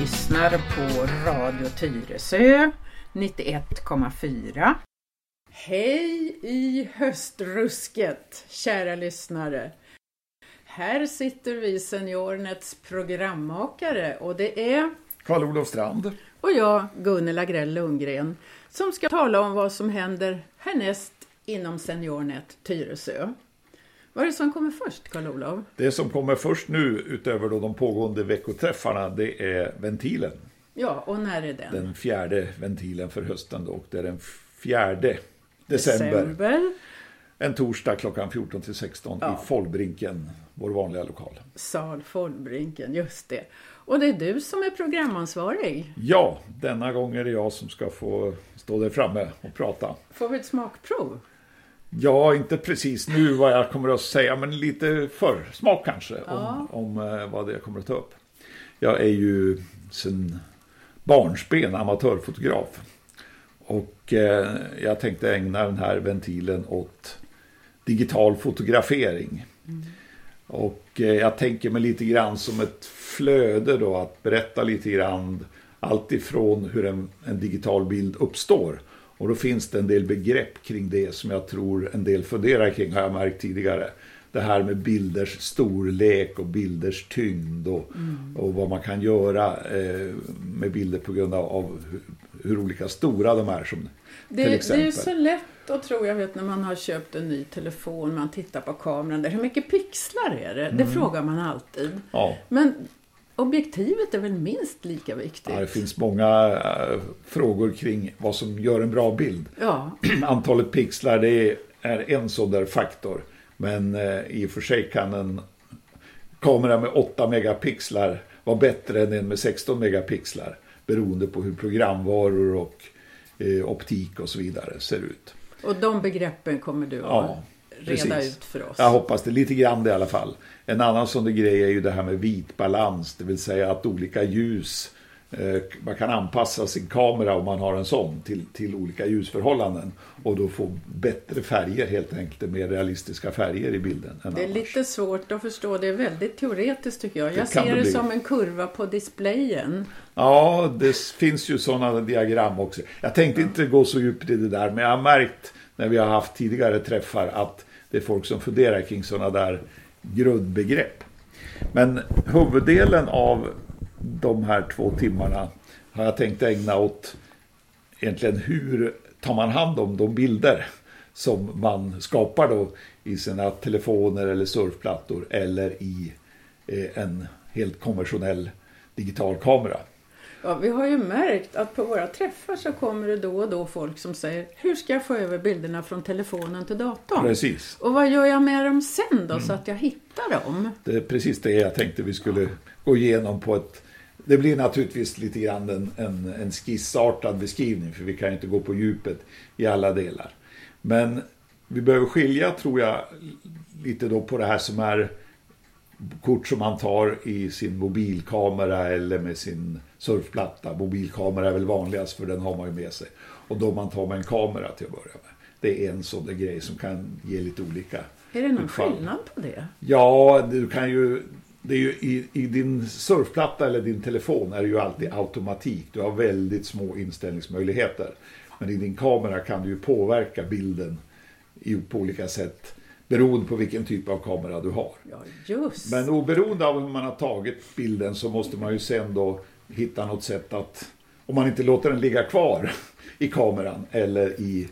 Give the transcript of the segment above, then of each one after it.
lyssnar på Radio Tyresö 91,4. Hej i höstrusket, kära lyssnare. Här sitter vi Seniornets programmakare och det är Karl-Olof Strand. och jag, Gunnel Agrell Lundgren, som ska tala om vad som händer härnäst inom Seniornet Tyresö. Vad är det som kommer först, Karl-Olof? Det som kommer först nu utöver då de pågående veckoträffarna det är ventilen. Ja, och när är den? Den fjärde ventilen för hösten då, och det är den fjärde december. December. En torsdag klockan 14 till 16 Ja. i Follbrinken, vår vanliga lokal. Sal Follbrinken, just det. Och det är du som är programansvarig. Ja, denna gång är det jag som ska få stå där framme och prata. Får vi ett smakprov? Ja, inte precis nu vad jag kommer att säga, men lite förr smak kanske Ja. om, om eh, vad det jag kommer att ta upp. Jag är ju sen barnsben amatörfotograf. Och eh, jag tänkte ägna den här ventilen åt digital fotografering. Och eh, jag tänker mig lite grann som ett flöde då att berätta lite grann allt ifrån hur en, en digital bild uppstår. Och då finns det en del begrepp kring det som jag tror en del funderar kring har jag märkt tidigare. Det här med bilders storlek och bilders tyngd och, och vad man kan göra eh, med bilder på grund av, av hur, hur olika stora de är. Som, Det, till det är exempel. ju så lätt att tro, jag vet när man har köpt en ny telefon, man tittar på kameran där, hur mycket pixlar är det? Det frågar man alltid. Ja, Men objektivet är väl minst lika viktigt? ja, det finns många eh, frågor kring vad som gör en bra bild. Ja, Antalet pixlar det är, en sån där faktor. Men eh, i och för sig kan en kamera med 8 megapixlar vara bättre än en med 16 megapixlar. Beroende på hur programvaror och eh, optik och så vidare ser ut. och de begreppen kommer du att Ja, reda precis. ut för oss. Jag hoppas det, lite grann det i alla fall. En annan sån grej är ju det här med vitbalans, det vill säga att olika ljus, eh, man kan anpassa sin kamera om man har en sån till, till olika ljusförhållanden och då få bättre färger helt enkelt, mer realistiska färger i bilden. Det är annars. lite svårt att förstå, det är väldigt teoretiskt tycker jag. Jag kan ser det det bli. som en kurva på displayen. Ja, det finns ju sådana diagram också. Jag tänkte inte gå så djupt i det där, men jag har märkt när vi har haft tidigare träffar att det är folk som funderar kring sådana där grundbegrepp. Men huvuddelen av de här två timmarna har jag tänkt ägna åt egentligen hur tar man hand om de bilder som man skapar då i sina telefoner eller surfplattor eller i eh, en helt konventionell digital kamera. Ja, vi har ju märkt att på våra träffar så kommer det då och då folk som säger Hur ska jag få över bilderna från telefonen till datorn? Precis. Och vad gör jag med dem sen då så Mm. att jag hittar dem? Det är precis det jag tänkte vi skulle gå igenom på ett... Det blir naturligtvis lite grann en, en, en skissartad beskrivning för vi kan ju inte gå på djupet i alla delar. Men vi behöver skilja, tror jag, lite då på det här som är kort som man tar i sin mobilkamera eller med sin surfplatta. Mobilkamera är väl vanligast för den har man ju med sig. Och då man tar med en kamera till att börja med. Det är en sån där grej som kan ge lite olika Är det någon utfall. skillnad på det? Ja, du kan ju... Det är ju i, I din surfplatta eller din telefon är det ju alltid automatik. Du har väldigt små inställningsmöjligheter. Men i din kamera kan du ju påverka bilden i, på olika sätt beroende på vilken typ av kamera du har. Ja, just. Men oberoende av hur man har tagit bilden så måste man ju sen då hitta något sätt att, om man inte låter den ligga kvar i kameran eller i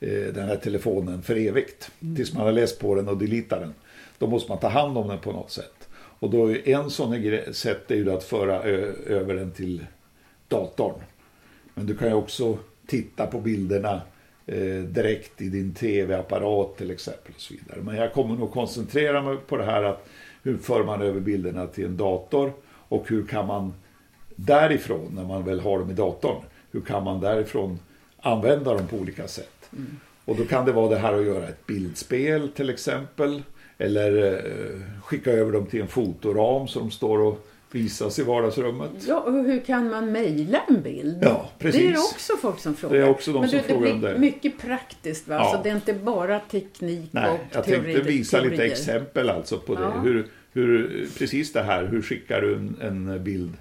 eh, den här telefonen för evigt, tills man har läst på den och deletar den. Då måste man ta hand om den på något sätt. Och då är en sån sätt är ju att föra över den till datorn. Men du kan ju också titta på bilderna direkt i din tv-apparat till exempel. och så vidare. Men jag kommer nog koncentrera mig på det här att hur för man över bilderna till en dator och hur kan man därifrån, när man väl har dem i datorn, hur kan man därifrån använda dem på olika sätt. Och då kan det vara det här att göra ett bildspel till exempel. Eller eh, skicka över dem till en fotoram som står och visas i vardagsrummet. Ja, och hur kan man mejla en bild? Ja, precis. Det är det också folk som frågar. Det är också de Men som du, frågar det blir det. mycket praktiskt va? Ja. Så det är inte bara teknik Nej, och jag teori, tänkte visa lite teorier. exempel alltså på det. Ja. Hur, hur, precis det här, hur skickar du en, en bild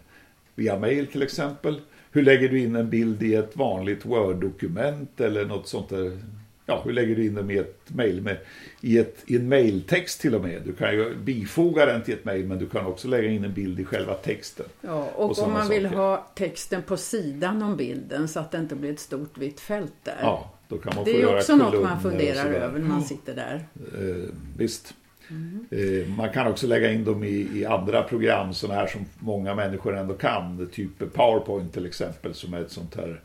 via mail till exempel. Hur lägger du in en bild i ett vanligt Word-dokument eller något sånt där? Ja, hur lägger du in den i ett mail med, i, ett, i en mailtext till och med? Du kan ju bifoga den till ett mail men du kan också lägga in en bild i själva texten. Ja, och, Och om man sådana vill saker. ha texten på sidan om bilden så att det inte blir ett stort vitt fält där. Ja, då kan man det få är också något man funderar över när man sitter där. Eh, visst. Mm. Eh, man kan också lägga in dem i, i andra program, sådana här som många människor ändå kan. Typ PowerPoint till exempel, som är ett sånt här...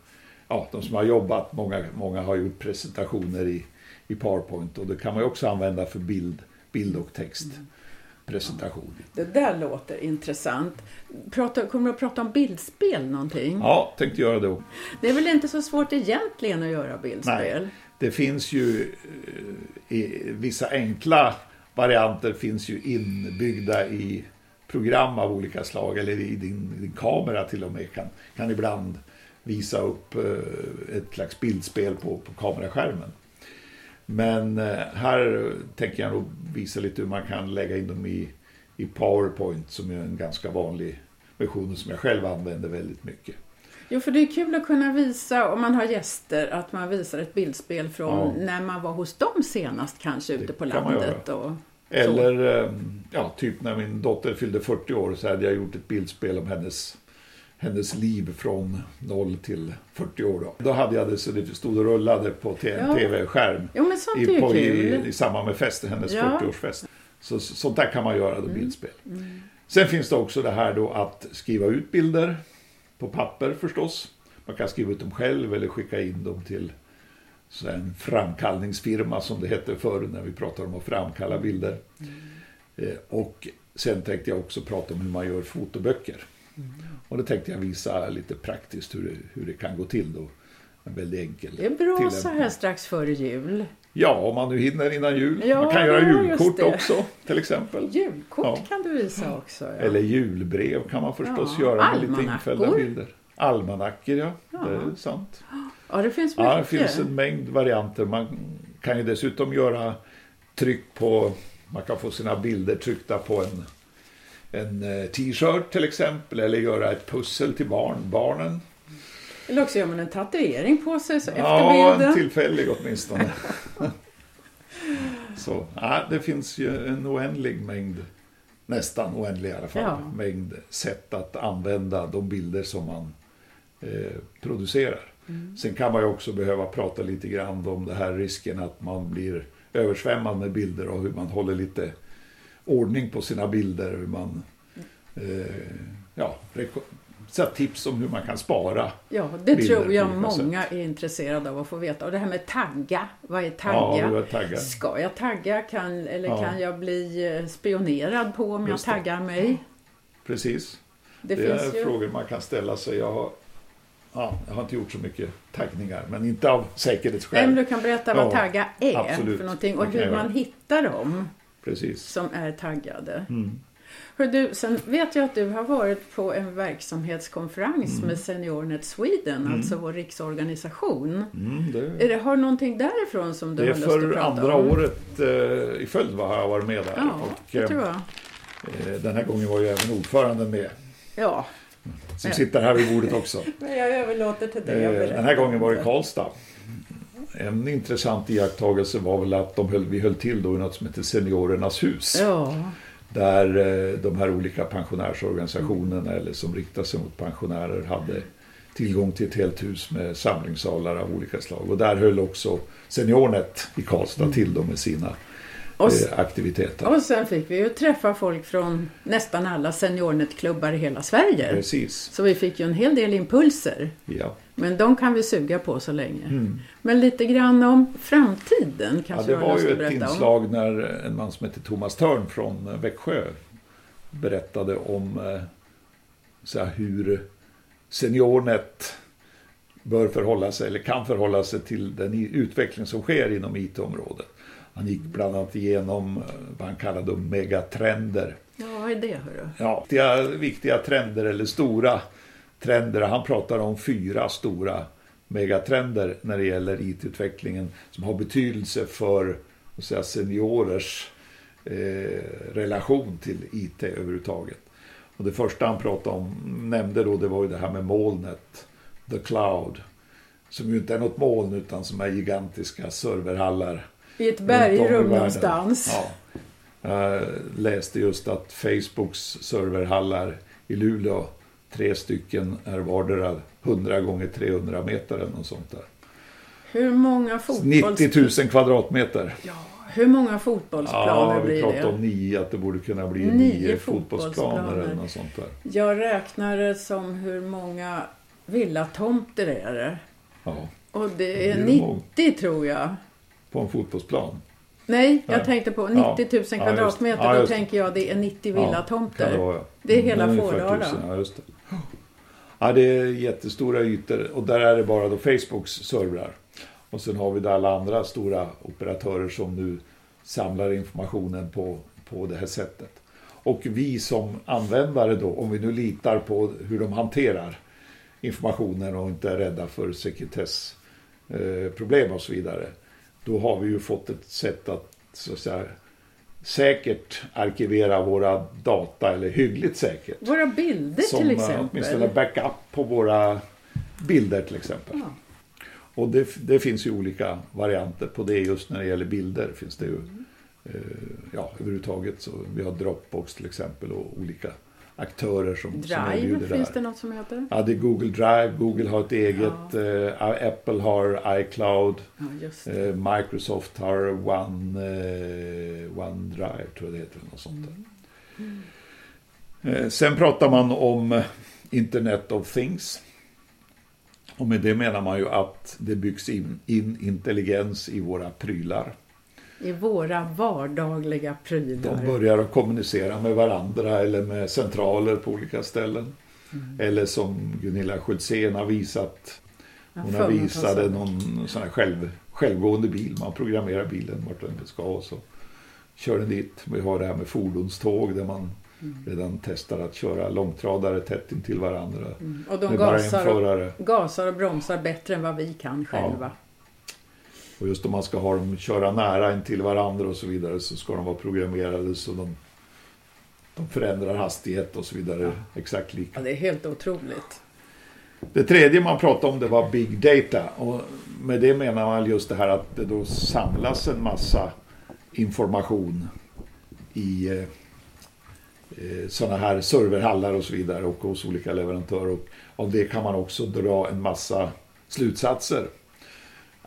Ja, de som har jobbat, många, många har gjort presentationer i, i PowerPoint och det kan man ju också använda för bild, bild och textpresentation. Det där låter intressant. Prata, kommer du att prata om bildspel någonting? Ja, tänkte göra det. Det är väl inte så svårt egentligen att göra bildspel? Nej. Det finns ju eh, vissa enkla varianter finns ju inbyggda i program av olika slag eller i din, din kamera till och med kan, kan ibland visa upp eh, ett slags bildspel på, på kameraskärmen. Men eh, här tänker jag nog visa lite hur man kan lägga in dem i, i PowerPoint som är en ganska vanlig version som jag själv använder väldigt mycket. Jo, för det är kul att kunna visa, om man har gäster, att man visar ett bildspel från Ja. när man var hos dem senast kanske ute på kan landet. Och, Eller eh, ja, typ när min dotter fyllde 40 år så hade jag gjort ett bildspel om hennes, hennes liv från 0 till 40 år. Då, då hade jag det så det stod och rullade på en Ja. tv-skärm sånt i, på, i, i samband med festen, hennes Ja. Mm. 40-årsfest. Så, så, sånt där kan man göra då, bildspel. Sen finns det också det här då att skriva ut bilder på papper förstås. Man kan skriva ut dem själv eller skicka in dem till så en framkallningsfirma som det hette förr när vi pratade om att framkalla bilder. Eh, Och sen tänkte jag också prata om hur man gör fotoböcker. Och det tänkte jag visa lite praktiskt hur det, hur det kan gå till då. En väldigt enkel Det är bra så här strax före jul. Ja, om man nu hinner innan jul. Ja, man kan göra julkort också till exempel. Julkort Ja. kan du visa också. Ja. Eller julbrev kan man förstås göra med lite infällda bilder. Almanackor, ja. Ja. Det är sant. ja, det finns mycket. Ja, det finns en mängd varianter. Man kan ju dessutom göra tryck på... Man kan få sina bilder tryckta på en, en eh, t-shirt till exempel. Eller göra ett pussel till barn, barnen. Eller också gör man en tatuering på sig så Ja, en tillfällig åtminstone. Så, ja, det finns ju en oändlig mängd, nästan oändlig i alla fall, Ja. mängd sätt att använda de bilder som man eh, producerar. Mm. Sen kan man ju också behöva prata lite grann om det här risken att man blir översvämmad med bilder och hur man håller lite ordning på sina bilder. Hur man, eh, ja, här tips om hur man kan spara Ja, det tror jag många är intresserade av att få veta. Och det här med tagga, vad är Ja, tagga? du har taggar. Ska jag tagga kan, eller Ja. kan jag bli eh, spionerad på om Just jag det. taggar mig? Precis. Det, Det, är ju... frågor man kan ställa sig. Jag har, ja, jag har inte gjort så mycket taggningar, men inte av säkerhetsskäl. men du kan berätta vad Ja, tagga är absolut. för någonting Det och hur man hittar dem Precis. som är taggade. Mm. Hör du, sen vet jag att du har varit på en verksamhetskonferens Mm. med SeniorNet Sweden, alltså vår riksorganisation. Mm, det, Är det, har någonting därifrån som du det är har lust att för prata andra om? året eh, i följd va, har jag varit med där. Ja, och, det eh, tror jag. eh, den här gången var ju även ordföranden med, Ja, som sitter här vid bordet också. men jag överlåter till dig Eh, Den här gången var det Karlstad. En intressant iakttagelse var väl att de höll, vi höll till då i något som heter Seniorernas hus. Ja, Där eh, de här olika pensionärsorganisationerna eller som riktar sig mot pensionärer hade tillgång till ett helt hus med samlingssalar av olika slag. Och där höll också SeniorNet i Karlstad till då med sina och, eh, aktiviteter. och sen fick vi ju träffa folk från nästan alla SeniorNet-klubbar i hela Sverige. Precis, Så vi fick ju en hel del impulser. ja. Men de kan vi suga på så länge. Mm. Men lite grann om framtiden ja kanske det du har var ju ett berätta om. inslag när en man som heter Thomas Törn från eh, Växjö berättade om eh, så här, hur SeniorNet bör förhålla sig, eller kan förhålla sig till den utveckling som sker inom IT-området. Han gick bland annat igenom vad han kallade megatrender. Ja, vad är det hörru? Ja, viktiga, viktiga trender eller stora trender. Han pratar om fyra stora megatrender när det gäller IT-utvecklingen som har betydelse för att säga, seniorers eh, relation till IT överhuvudtaget. Och det första han pratade om, nämnde då, det var ju det här med molnet. The Cloud. Som ju inte är något moln utan som är gigantiska serverhallar. I ett bergrum någonstans. Ja. Jag läste just att Facebooks serverhallar i Luleå, tre stycken, är vardera 100 gånger 300 meter eller något sånt där. Hur många fotbolls... 90 000 kvadratmeter. Ja, hur många fotbollsplaner Ja, vi blir pratade det? om nio, att det borde kunna bli Nio nio, fotbollsplaner. fotbollsplaner eller något sånt där. Jag räknar det som hur många villatomter är det. Ja, Och det Det är är 90 tror jag. På en fotbollsplan. Nej, jag tänkte på Ja. 90 000 Ja, kvadratmeter. ja, Då det. tänker jag det är 90 Kan villatomter. det, ja. Det är hela Ungefär Fåröra. Ja, just det. Ja, det är jättestora ytor och där är det bara då Facebooks servrar. Och sen har vi där alla andra stora operatörer som nu samlar informationen på, på det här sättet. Och vi som användare då, om vi nu litar på hur de hanterar informationen och inte är rädda för sekretessproblem och så vidare. Då har vi ju fått ett sätt att, så att säga, säkert arkivera våra data, eller hyggligt säkert. Våra bilder Som till eh, exempel. åtminstone backup på våra bilder till exempel. Ja. Och det, det finns ju olika varianter på det just när det gäller bilder. Finns det ju, Mm. eh, ja, överhuvudtaget så vi har Dropbox till exempel och olika aktörer som, som Drive erbjuder det finns här. det något som heter. Ja, det är Google Drive, Google har ett eget, eh, Apple har iCloud, Ja, eh, Microsoft har One, eh, OneDrive tror jag det heter. Något sånt där. Mm. Eh, sen pratar man om eh, Internet of Things. Och med det menar man ju att det byggs in, in intelligens i våra prylar. I våra vardagliga De prylar. börjar att kommunicera med varandra eller med centraler på olika ställen. Mm. Eller som Gunilla Schultzén har visat. Hon har visade någon sån här själv, självgående bil. Man programmerar bilen vart den ska och så kör den dit. Vi har det här med fordonståg där man Mm. redan testar att köra långtradare tätt intill varandra. Mm. Och de gasar och, gasar och bromsar bättre än vad vi kan själva. Och just om man ska ha dem köra nära in till varandra och så vidare så ska de vara programmerade så de, de förändrar hastighet och så vidare exakt lika. Ja, det är helt otroligt. Det tredje man pratade om det var Big Data. Och med det menar man just det här att det då samlas en massa information i eh, eh, sådana här serverhallar och så vidare och hos olika leverantörer. Och av det kan man också dra en massa slutsatser.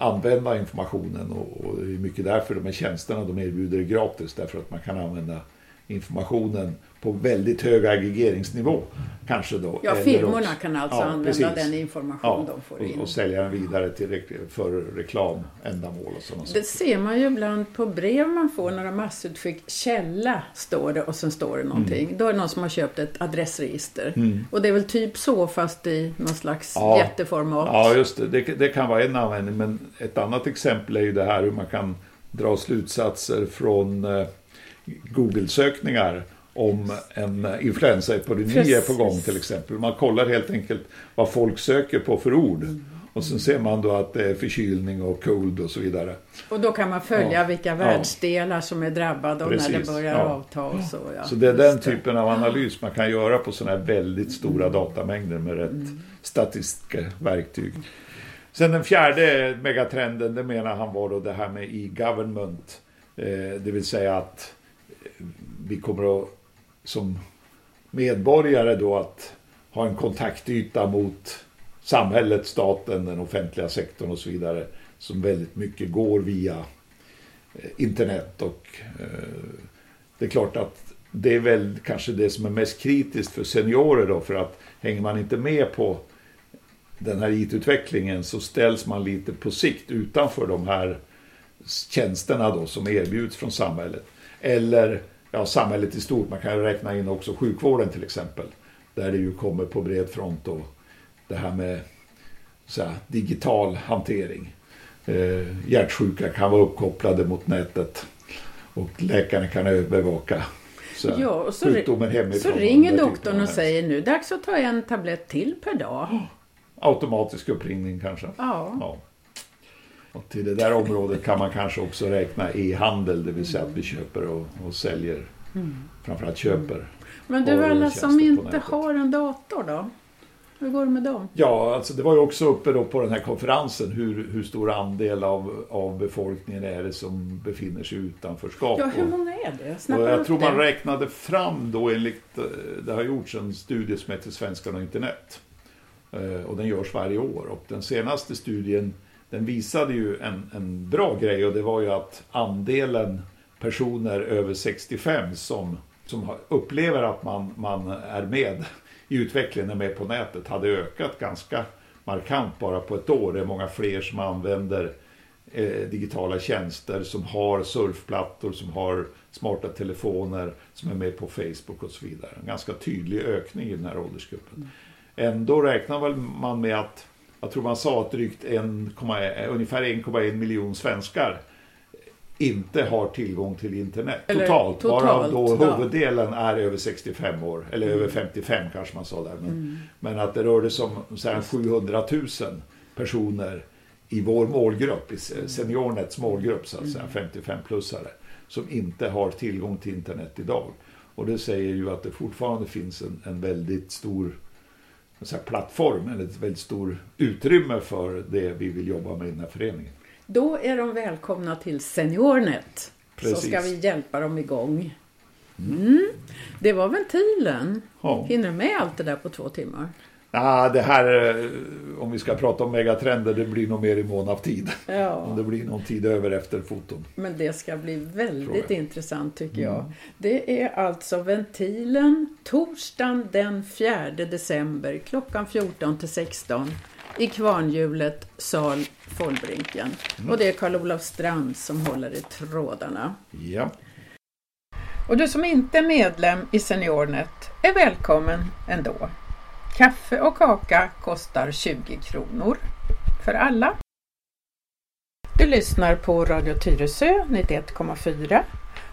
Använda informationen och, och det är mycket därför de här tjänsterna de erbjuder gratis. Därför att man kan använda informationen på väldigt hög aggregeringsnivå. Kanske då. Ja, firmorna kan alltså Ja, använda precis. den information Ja, de får in. och, sälja den vidare till för reklamändamål och sådana Det ser man ju ibland på brev man får, några massutskick. Källa står det och sen står det någonting. Då är det någon som har köpt ett adressregister. Mm. Och det är väl typ så fast i någon slags Ja. jätteformat. Ja, just det. det. Det kan vara en användning, men ett annat exempel är ju det här hur man kan dra slutsatser från eh, Google-sökningar om en influensaepidemi är på gång till exempel. Man kollar helt enkelt vad folk söker på för ord. Och sen ser man då att det är förkylning och cold och så vidare. Och då kan man följa Ja. vilka Ja. världsdelar som är drabbade och när det börjar Ja. avta och så. Ja. Så det är den typen av analys man kan göra på sådana här väldigt stora datamängder med rätt statistiska verktyg. Sen den fjärde megatrenden, det menar han var då det här med e-government. Eh, det vill säga att vi kommer att som medborgare då att ha en kontaktyta mot samhället, staten, den offentliga sektorn och så vidare. Som väldigt mycket går via eh, internet och eh, det är klart att det är väl kanske det som är mest kritiskt för seniorer då för att hänger man inte med på den här IT-utvecklingen så ställs man lite på sikt utanför de här tjänsterna då som erbjuds från samhället. Eller ja, samhället i stort, man kan räkna in också sjukvården till exempel. Där det ju kommer på bred front då det här med så här, digital hantering. Eh, hjärtsjuka kan vara uppkopplade mot nätet och läkaren kan övervaka så Ja, och så, hemifrån. så ringer doktorn och säger nu dags att ta en tablett till per dag. Automatisk uppringning kanske. Ja. Ja. Och till det där området kan man kanske också räkna e-handel, det vill säga att vi köper och, och säljer. Mm. Framförallt köper. Men du, alla som inte har en dator då? Hur går det med dem? Ja, alltså det var ju också uppe då på den här konferensen hur, hur stor andel av, av befolkningen är det som befinner sig utanförskap. Ja, hur många är det? Och jag tror man det. räknade fram då enligt, eh, det har gjorts en studie som heter Svenskarna och internet. Eh, Och den görs varje år. Och den senaste studien den visade ju en, en bra grej och det var ju att andelen personer över 65 som, som upplever att man, man är med i utvecklingen, är med på nätet, hade ökat ganska markant bara på ett år. Det är många fler som använder eh, digitala tjänster, som har surfplattor, som har smarta telefoner, som är med på Facebook och så vidare. En ganska tydlig ökning i den här åldersgruppen. Ändå räknar väl man med att, jag tror man sa att drygt 1,1 ungefär 1,1 miljon svenskar inte har tillgång till internet Eller totalt. totalt, Varav då ja. huvuddelen är över 65 år, eller över 55 kanske man sa där. Men, men att det rörde sig om så här 700 000 personer i vår målgrupp, i SeniorNets målgrupp så att säga, 55-plussare, som inte har tillgång till internet idag. Och det säger ju att det fortfarande finns en, en väldigt stor så här, plattform, eller ett väldigt stor utrymme för det vi vill jobba med i den här föreningen. Då är de välkomna till SeniorNet. Så Precis. ska vi hjälpa dem igång. Mm. Det var ventilen. Ja. Hinner med allt det där på två timmar? Ah, det här, om vi ska prata om megatrender, det blir nog mer i mån av tid. Om Ja, det blir någon tid över efter foton. men det ska bli väldigt intressant tycker jag. Det är alltså ventilen torsdagen den 4 december klockan 14 till 16 i Kvarnhjulet, sal Follbrinken. Och det är Karl-Olof Strand som håller i trådarna. Ja, Och du som inte är medlem i SeniorNet är välkommen ändå. Kaffe och kaka kostar 20 kronor för alla. Du lyssnar på Radio Tyresö 91,4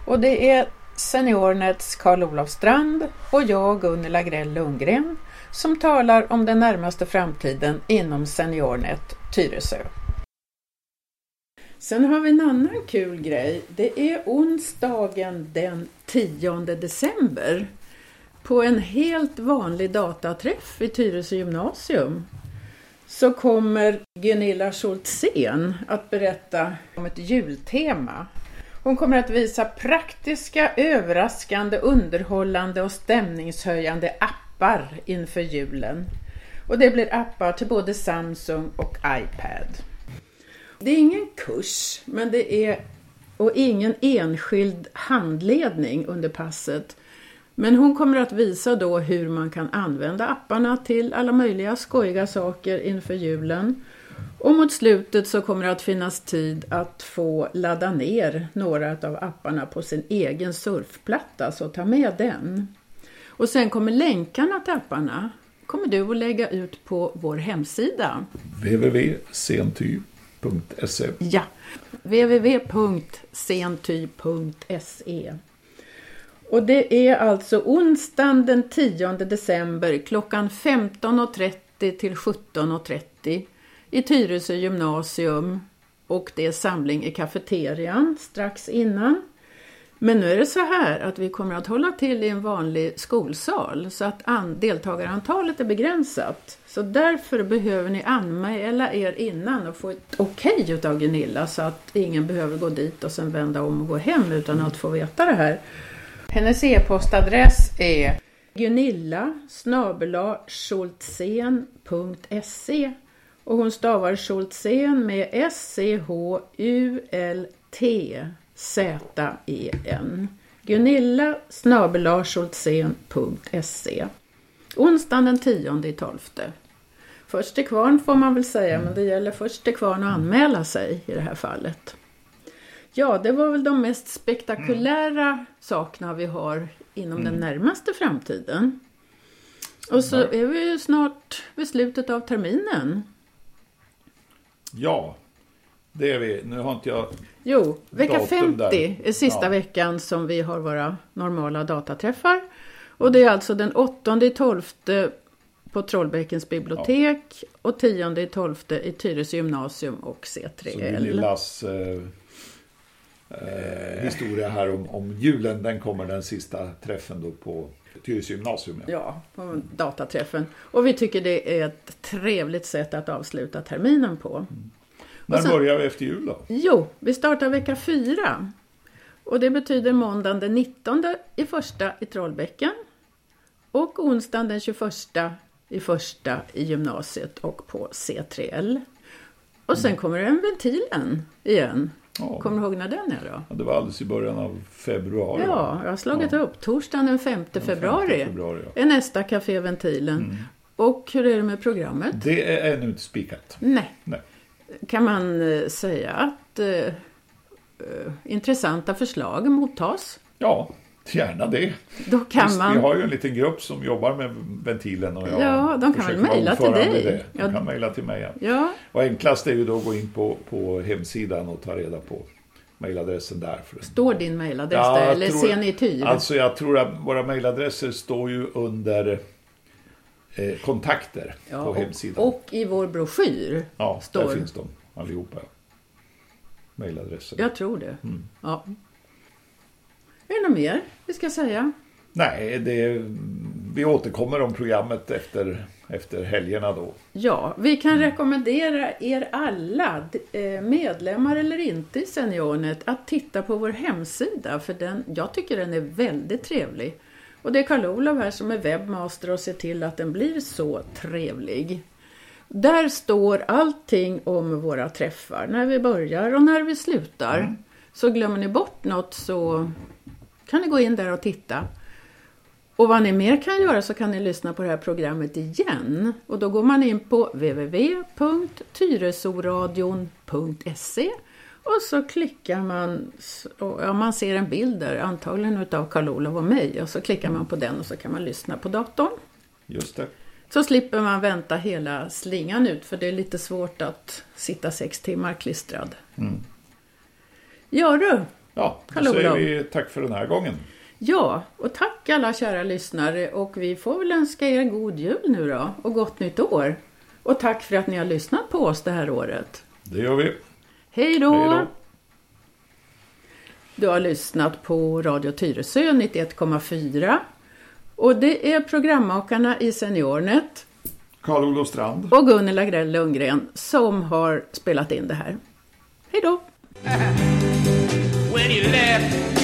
och det är SeniorNets Karl-Olof Strand och jag Gunilla Grell Lundgren som talar om den närmaste framtiden inom SeniorNet Tyresö. Sen har vi en annan kul grej. Det är onsdagen den 10 december på en helt vanlig dataträff i Tyresö gymnasium så kommer Gunilla Schultzén att berätta om ett jultema. Hon kommer att visa praktiska, överraskande, underhållande och stämningshöjande appar inför julen. Och det blir appar till både Samsung och iPad. Det är ingen kurs, men det är och ingen enskild handledning under passet. Men hon kommer att visa då hur man kan använda apparna till alla möjliga skojiga saker inför julen. Och mot slutet så kommer det att finnas tid att få ladda ner några av apparna på sin egen surfplatta, så ta med den. Och sen kommer länkarna till apparna kommer du att lägga ut på vår hemsida. www.senty.se Ja, www.senty.se och det är alltså onsdagen den 10 december klockan 15.30 till 17.30 i Tyresö gymnasium och det är samling i kafeterian strax innan. Men nu är det så här att vi kommer att hålla till i en vanlig skolsal så att deltagarantalet är begränsat. Så därför behöver ni anmäla er innan och få ett okej utav Gunilla så att ingen behöver gå dit och sen vända om och gå hem utan att få veta det här. Hennes e-postadress är gunilla och hon stavar Schultzén med S-C-H-U-L-T-Z-E-N. Gunilla Onsdagen den 10 i 12. Först till kvarn får man väl säga, men det gäller först till kvarn att anmäla sig i det här fallet. Ja, det var väl de mest spektakulära sakerna vi har inom den närmaste framtiden. Och så är vi ju snart vid slutet av terminen. Ja, det är vi. Nu har inte jag... Jo, vecka Datum 50 där. är sista Ja. veckan som vi har våra normala dataträffar. Och det är alltså den 8 i 12 på Trollbäckens bibliotek och 10 i 12 i Tyresö gymnasium och Så C3L. Gunillas eh, eh, historia här om, om julen, den kommer den sista träffen då på Tyresö gymnasium. Ja. Ja, på dataträffen. Och vi tycker det är ett trevligt sätt att avsluta terminen på. När sen- börjar vi efter jul då? Jo, vi startar vecka fyra. Och det betyder måndagen den 19 i första i Trollbäcken. Och onsdagen den 21 i första i gymnasiet och på C3L. Och sen kommer den ventilen igen. Ja. Kommer du ihåg när den är då? Ja, Det var alldeles i början av februari. Ja, jag har slagit Ja. upp. Torsdagen den 5 februari februari, ja. är nästa Café Ventilen. Och hur är det med programmet? Det är ännu inte spikat. Nej, Nej. kan man eh, säga att eh, eh, intressanta förslag mottas. Ja, gärna det. Då kan Visst, man... Vi har ju en liten grupp som jobbar med ventilen och jag Ja, de kan väl mejla till dig. Det. Ja. De kan mejla till mig. Ja. Och enklast är ju då att gå in på, på hemsidan och ta reda på mejladressen där. Står din mejladress Ja, där eller tror- ser ni tyr? Alltså jag tror att våra mejladresser står ju under eh, kontakter ja, på och, hemsidan. och i vår broschyr ja, står... där finns de allihopa. Mejladresser. Jag tror det. Mm. Ja. Är det något mer vi ska säga? Nej, det, vi återkommer om programmet efter, efter helgerna då. Ja, vi kan rekommendera er alla, eh, medlemmar eller inte i Seniornet, att titta på vår hemsida. För den, jag tycker den är väldigt trevlig. Och det är Karl-Olof här som är webbmaster och ser till att den blir så trevlig. Där står allting om våra träffar, när vi börjar och när vi slutar. Så glömmer ni bort något så kan ni gå in där och titta. Och vad ni mer kan göra så kan ni lyssna på det här programmet igen. Och då går man in på www.tyresoradion.se och så klickar man, ja, man ser en bild där, antagligen utav Karl-Olof och mig. Och så klickar man på den och så kan man lyssna på datorn. Just det. Så slipper man vänta hela slingan ut för det är lite svårt att sitta sex timmar klistrad. Ja du, Ja, då Hallå, säger vi tack för den här gången. Ja, och tack alla kära lyssnare och vi får väl önska er god jul nu då och gott nytt år. Och tack för att ni har lyssnat på oss det här året. Det gör vi. Hej då! Hej då. Du har lyssnat på Radio Tyresö 91,4 och det är programmakarna i Seniornet Karl-Olof Strand. och Gunilla Grell Lundgren som har spelat in det här. Hej då! When you left